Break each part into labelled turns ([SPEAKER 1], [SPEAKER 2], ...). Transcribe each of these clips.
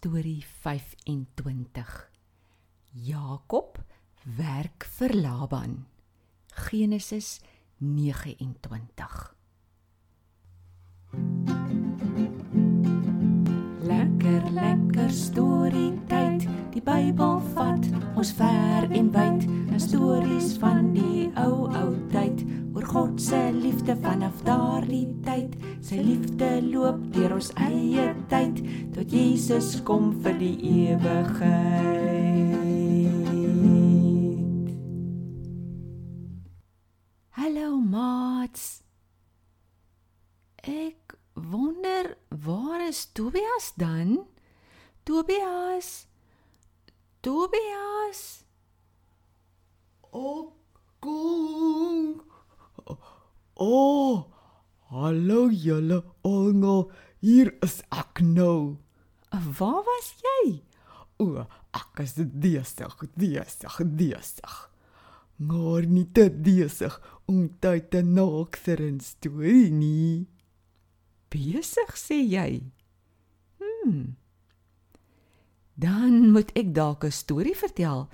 [SPEAKER 1] Storie 25. Jakob werk vir Laban. Genesis 29. Lekker lekker storie tyd. Die Bybel vat ons ver en wyd. 'n Stories van die ou ou tyd oor God se liefde vanaf daardie tyd. Sy liefde loop deur ons eie tyd tot Jesus kom vir die ewigheid. Hallo maats. Ek wonder waar is Tobias dan? Tobias. Tobias.
[SPEAKER 2] O, kom. O, oh, hallo julle almal. Hier is ek nou.
[SPEAKER 1] Waar was jy?
[SPEAKER 2] O, ek is besig, besig, besig. Maar nie te besig om tyd te naakser en storie nie.
[SPEAKER 1] Besig sê jy. Hm. Dan moet ek dalk 'n storie vertel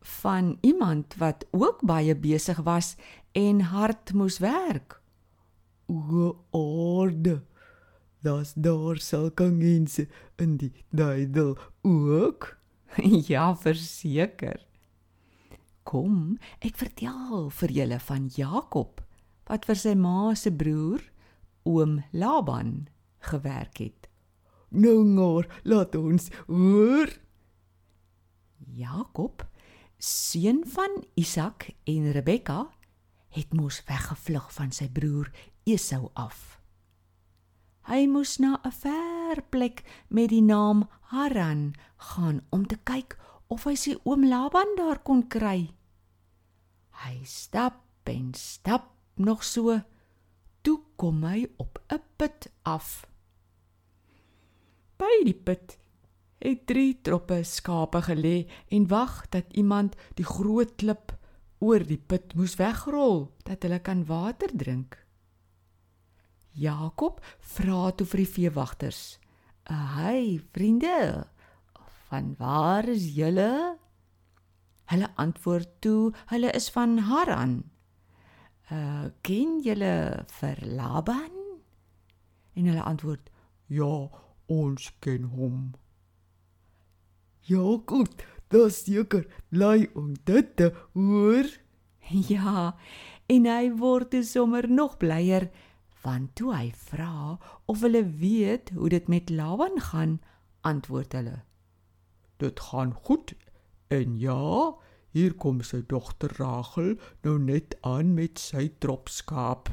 [SPEAKER 1] van iemand wat ook baie besig was en hard moes werk.
[SPEAKER 2] O, orde. Das daar sulke mense in die duidel ook.
[SPEAKER 1] ja, verseker. Kom, ek vertel vir julle van Jakob wat vir sy ma se broer oom Laban gewerk het.
[SPEAKER 2] Nou maar, laat ons hoor.
[SPEAKER 1] Jakob, seun van Isak en Rebekka, het mos weggevlug van sy broer Esau af. Hy moes na 'n ver plek met die naam Haran gaan om te kyk of hy sy oom Laban daar kon kry. Hy stap en stap nog so toe kom hy op 'n put af. By die put het drie troppe skape gelê en wag dat iemand die groot klip oor die put moes wegrol dat hulle kan water drink. Jakob vra toe vir die veewagters: "Hey vriende, van waar is julle?" Hulle antwoord toe: "Hulle is van Haran." "Uh, ken julle vir Laban?" En hulle antwoord:
[SPEAKER 2] "Ja, ons ken hom." Ja, goed, dis seker lei om dit te hoor.
[SPEAKER 1] Ja, en hy word toe sommer nog blyer want toe hy vra of hulle weet hoe dit met Laban gaan, antwoord hulle:
[SPEAKER 2] "Dit gaan goed." En ja, hier kom sy dogter Rachel nou net aan met sy trop skaap.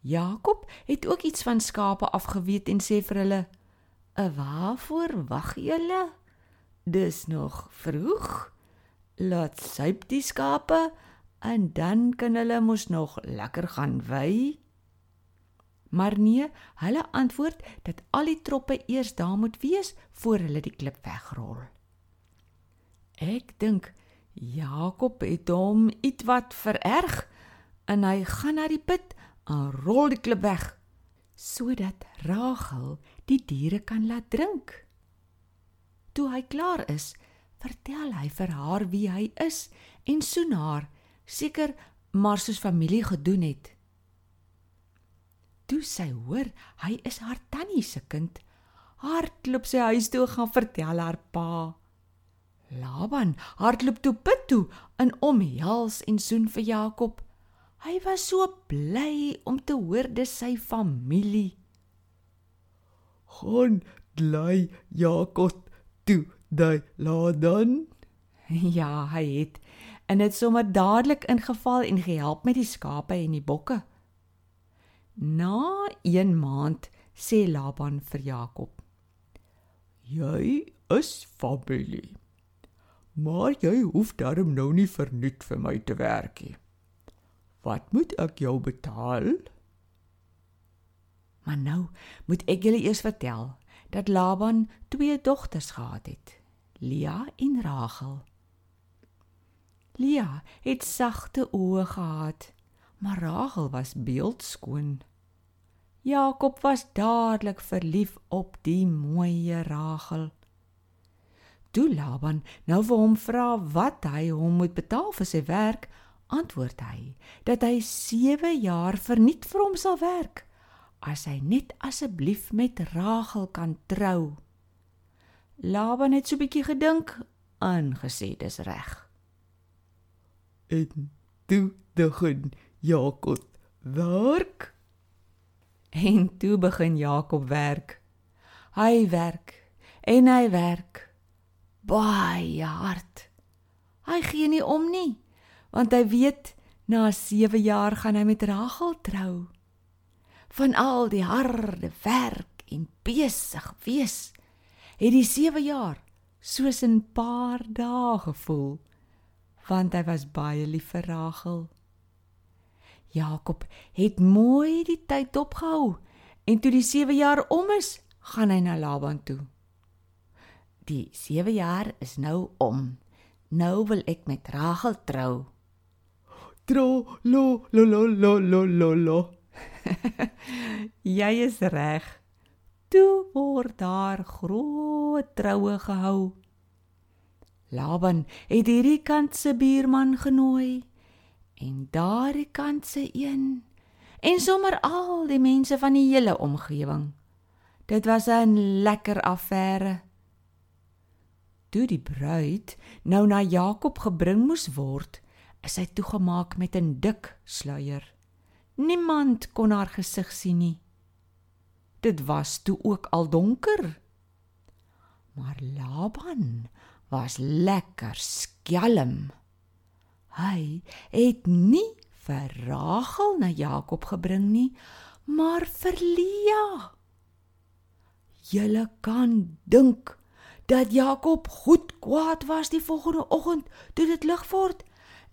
[SPEAKER 1] Jakob het ook iets van skape afgeweet en sê vir hulle: "’n Waarvoor wag julle? Dis nog vroeg. Laat suip die skape en dan kan hulle mos nog lekker gaan wy." Maar nee, hulle antwoord dat al die troppe eers daar moet wees voor hulle die klip wegrol. Ek dink Jakob het hom ietwat vererg en hy gaan na die put en rol die klip weg sodat Rachel die diere kan laat drink. Toe hy klaar is, vertel hy vir haar wie hy is en soen haar, seker maar soos familie gedoen het. Toe sy hoor hy is haar tannie se kind, hardloop sy huis toe gaan vertel haar pa. Laban hardloop toe put toe en omhels en soen vir Jakob. Hy was so bly om te hoor dis sy familie.
[SPEAKER 2] Gaan bly Jakob toe daai Ladan.
[SPEAKER 1] Ja, hy het en dit sommer dadelik ingeval en gehelp met die skape en die bokke. Na 1 maand sê Laban vir Jakob:
[SPEAKER 2] "Jy is familie. Maar jy hoef darm nou nie verniet vir my te werk nie." Wat moet ek jou betaal?
[SPEAKER 1] Maar nou moet ek julle eers vertel dat Laban twee dogters gehad het, Lia en Rachel. Lia het sagte oë gehad, maar Rachel was beeldskoon. Jakob was dadelik verlief op die mooi Rachel. Toe Laban nou vir hom vra wat hy hom moet betaal vir sy werk, antwoord hy dat hy 7 jaar verniet vir hom sal werk as hy net asseblief met Rachel kan trou. Laban het so 'n bietjie gedink en gesê dis reg.
[SPEAKER 2] En toe begin Jakob werk.
[SPEAKER 1] En toe begin Jakob werk. Hy werk en hy werk baie hard. Hy gee nie om nie, want hy weet na 7 jaar gaan hy met Rachel trou. Van al die harde werk en besig wees, het die 7 jaar soos 'n paar dae gevoel, want hy was baie lief vir Rachel. Jakob het mooi die tyd opgehou en toe die 7 jaar om is, gaan hy na Laban toe. Die 7 jaar is nou om. Nou wil ek met Rachel trou.
[SPEAKER 2] Tro lo lo lo lo lo lo lo.
[SPEAKER 1] Jy is reg. Toe word daar groot troue gehou. Laban het hierdie kant se buurman genooi en daardie kant se een en sommer al die mense van die hele omgewing. Dit was 'n lekker affære. Toe die bruid nou na Jakob gebring moes word, is hy toegemaak met 'n dik sluier. Niemand kon haar gesig sien nie. Dit was toe ook al donker. Maar Laban was lekker skelm. Hy het nie vir Rachel na Jakob gebring nie, maar vir Lia. Julle kan dink dat Jakob goed kwaad was die volgende oggend toe dit lig word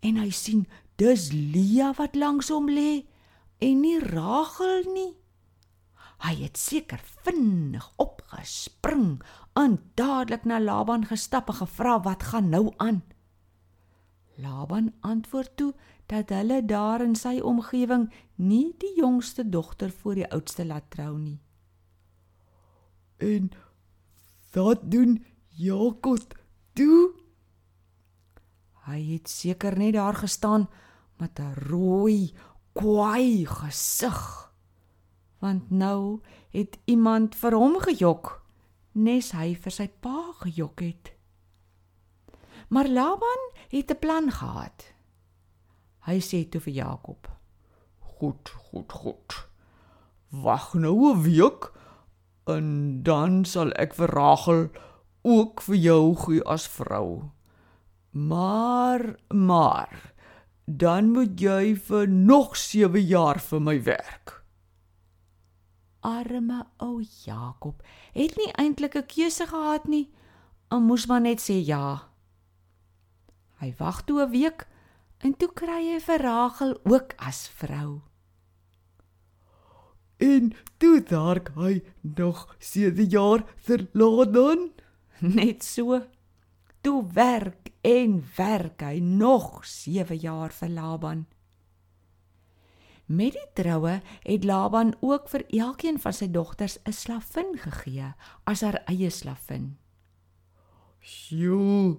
[SPEAKER 1] en hy sien dis Lia wat langs hom lê en nie Rachel nie. Hy het seker vinnig opgespring en dadelik na Laban gestap en gevra wat gaan nou aan. Laban antwoord toe dat hulle daar in sy omgewing nie die jongste dogter voor die oudste laat trou nie.
[SPEAKER 2] En wat doen Jakob toe?
[SPEAKER 1] Hy het seker net daar gestaan met 'n rooi, kwaai gesig. Want nou het iemand vir hom gejok, nes hy vir sy pa gejok het. Maar Laban het 'n plan gehad. Hy sê toe vir Jakob:
[SPEAKER 2] "Goed, goed, goed. Wag nou 'n week en dan sal ek vir Rachel ook vir jou gee as vrou. Maar maar dan moet jy vir nog 7 jaar vir my werk."
[SPEAKER 1] Arme ou Jakob het nie eintlik 'n keuse gehad nie. Hy moes maar net sê ja. Hy wag toe 'n week en toe kry hy vir Rachel ook as vrou.
[SPEAKER 2] En toe daar hy nog 7 jaar verlaat dan
[SPEAKER 1] net so. Toe werk en werk hy nog 7 jaar vir Laban. Met die troue het Laban ook vir elkeen van sy dogters 'n slavin gegee as haar eie slavin.
[SPEAKER 2] Sjoe,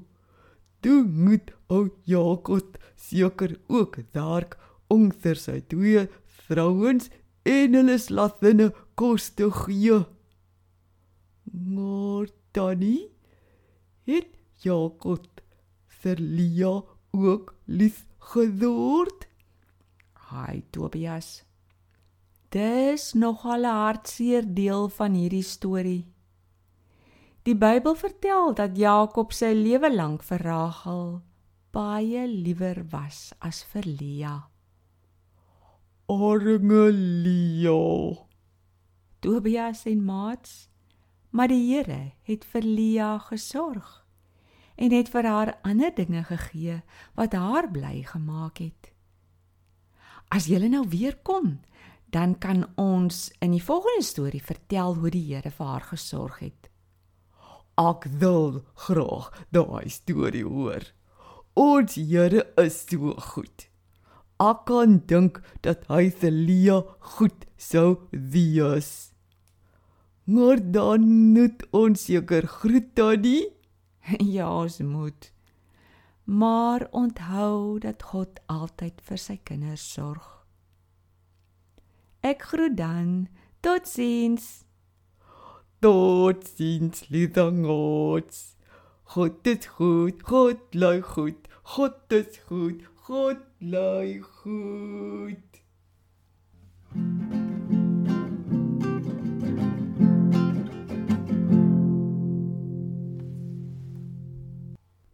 [SPEAKER 2] Toe moet ou Jakob seker ook daar onder sy twee vrouens en hulle slathinne kos te gee. Maar Tannie het Jakob vir Lia ook lief geword.
[SPEAKER 1] Hy Tobias. Dis nogal 'n hartseer deel van hierdie storie. Die Bybel vertel dat Jakob sy lewe lank vir Rachel baie liewer was as vir Lea.
[SPEAKER 2] Arme Lea.
[SPEAKER 1] Tobias en Mats, maar die Here het vir Lea gesorg en het vir haar ander dinge gegee wat haar bly gemaak het. As jy nou weer kom, dan kan ons in die volgende storie vertel hoe die Here vir haar gesorg het.
[SPEAKER 2] Ek wil graag daai storie hoor. Ons Here is so goed.
[SPEAKER 1] ek kan dink dat hy se Lia goed sou wees. Maar dan moet ons seker groet tannie.
[SPEAKER 3] ja, ons moet. Maar onthou dat God altyd vir sy kinders sorg. Ek groet dan. Totsiens.
[SPEAKER 1] Totsiens, liedangots. God is goed, God lui goed, God is goed, God lui goed.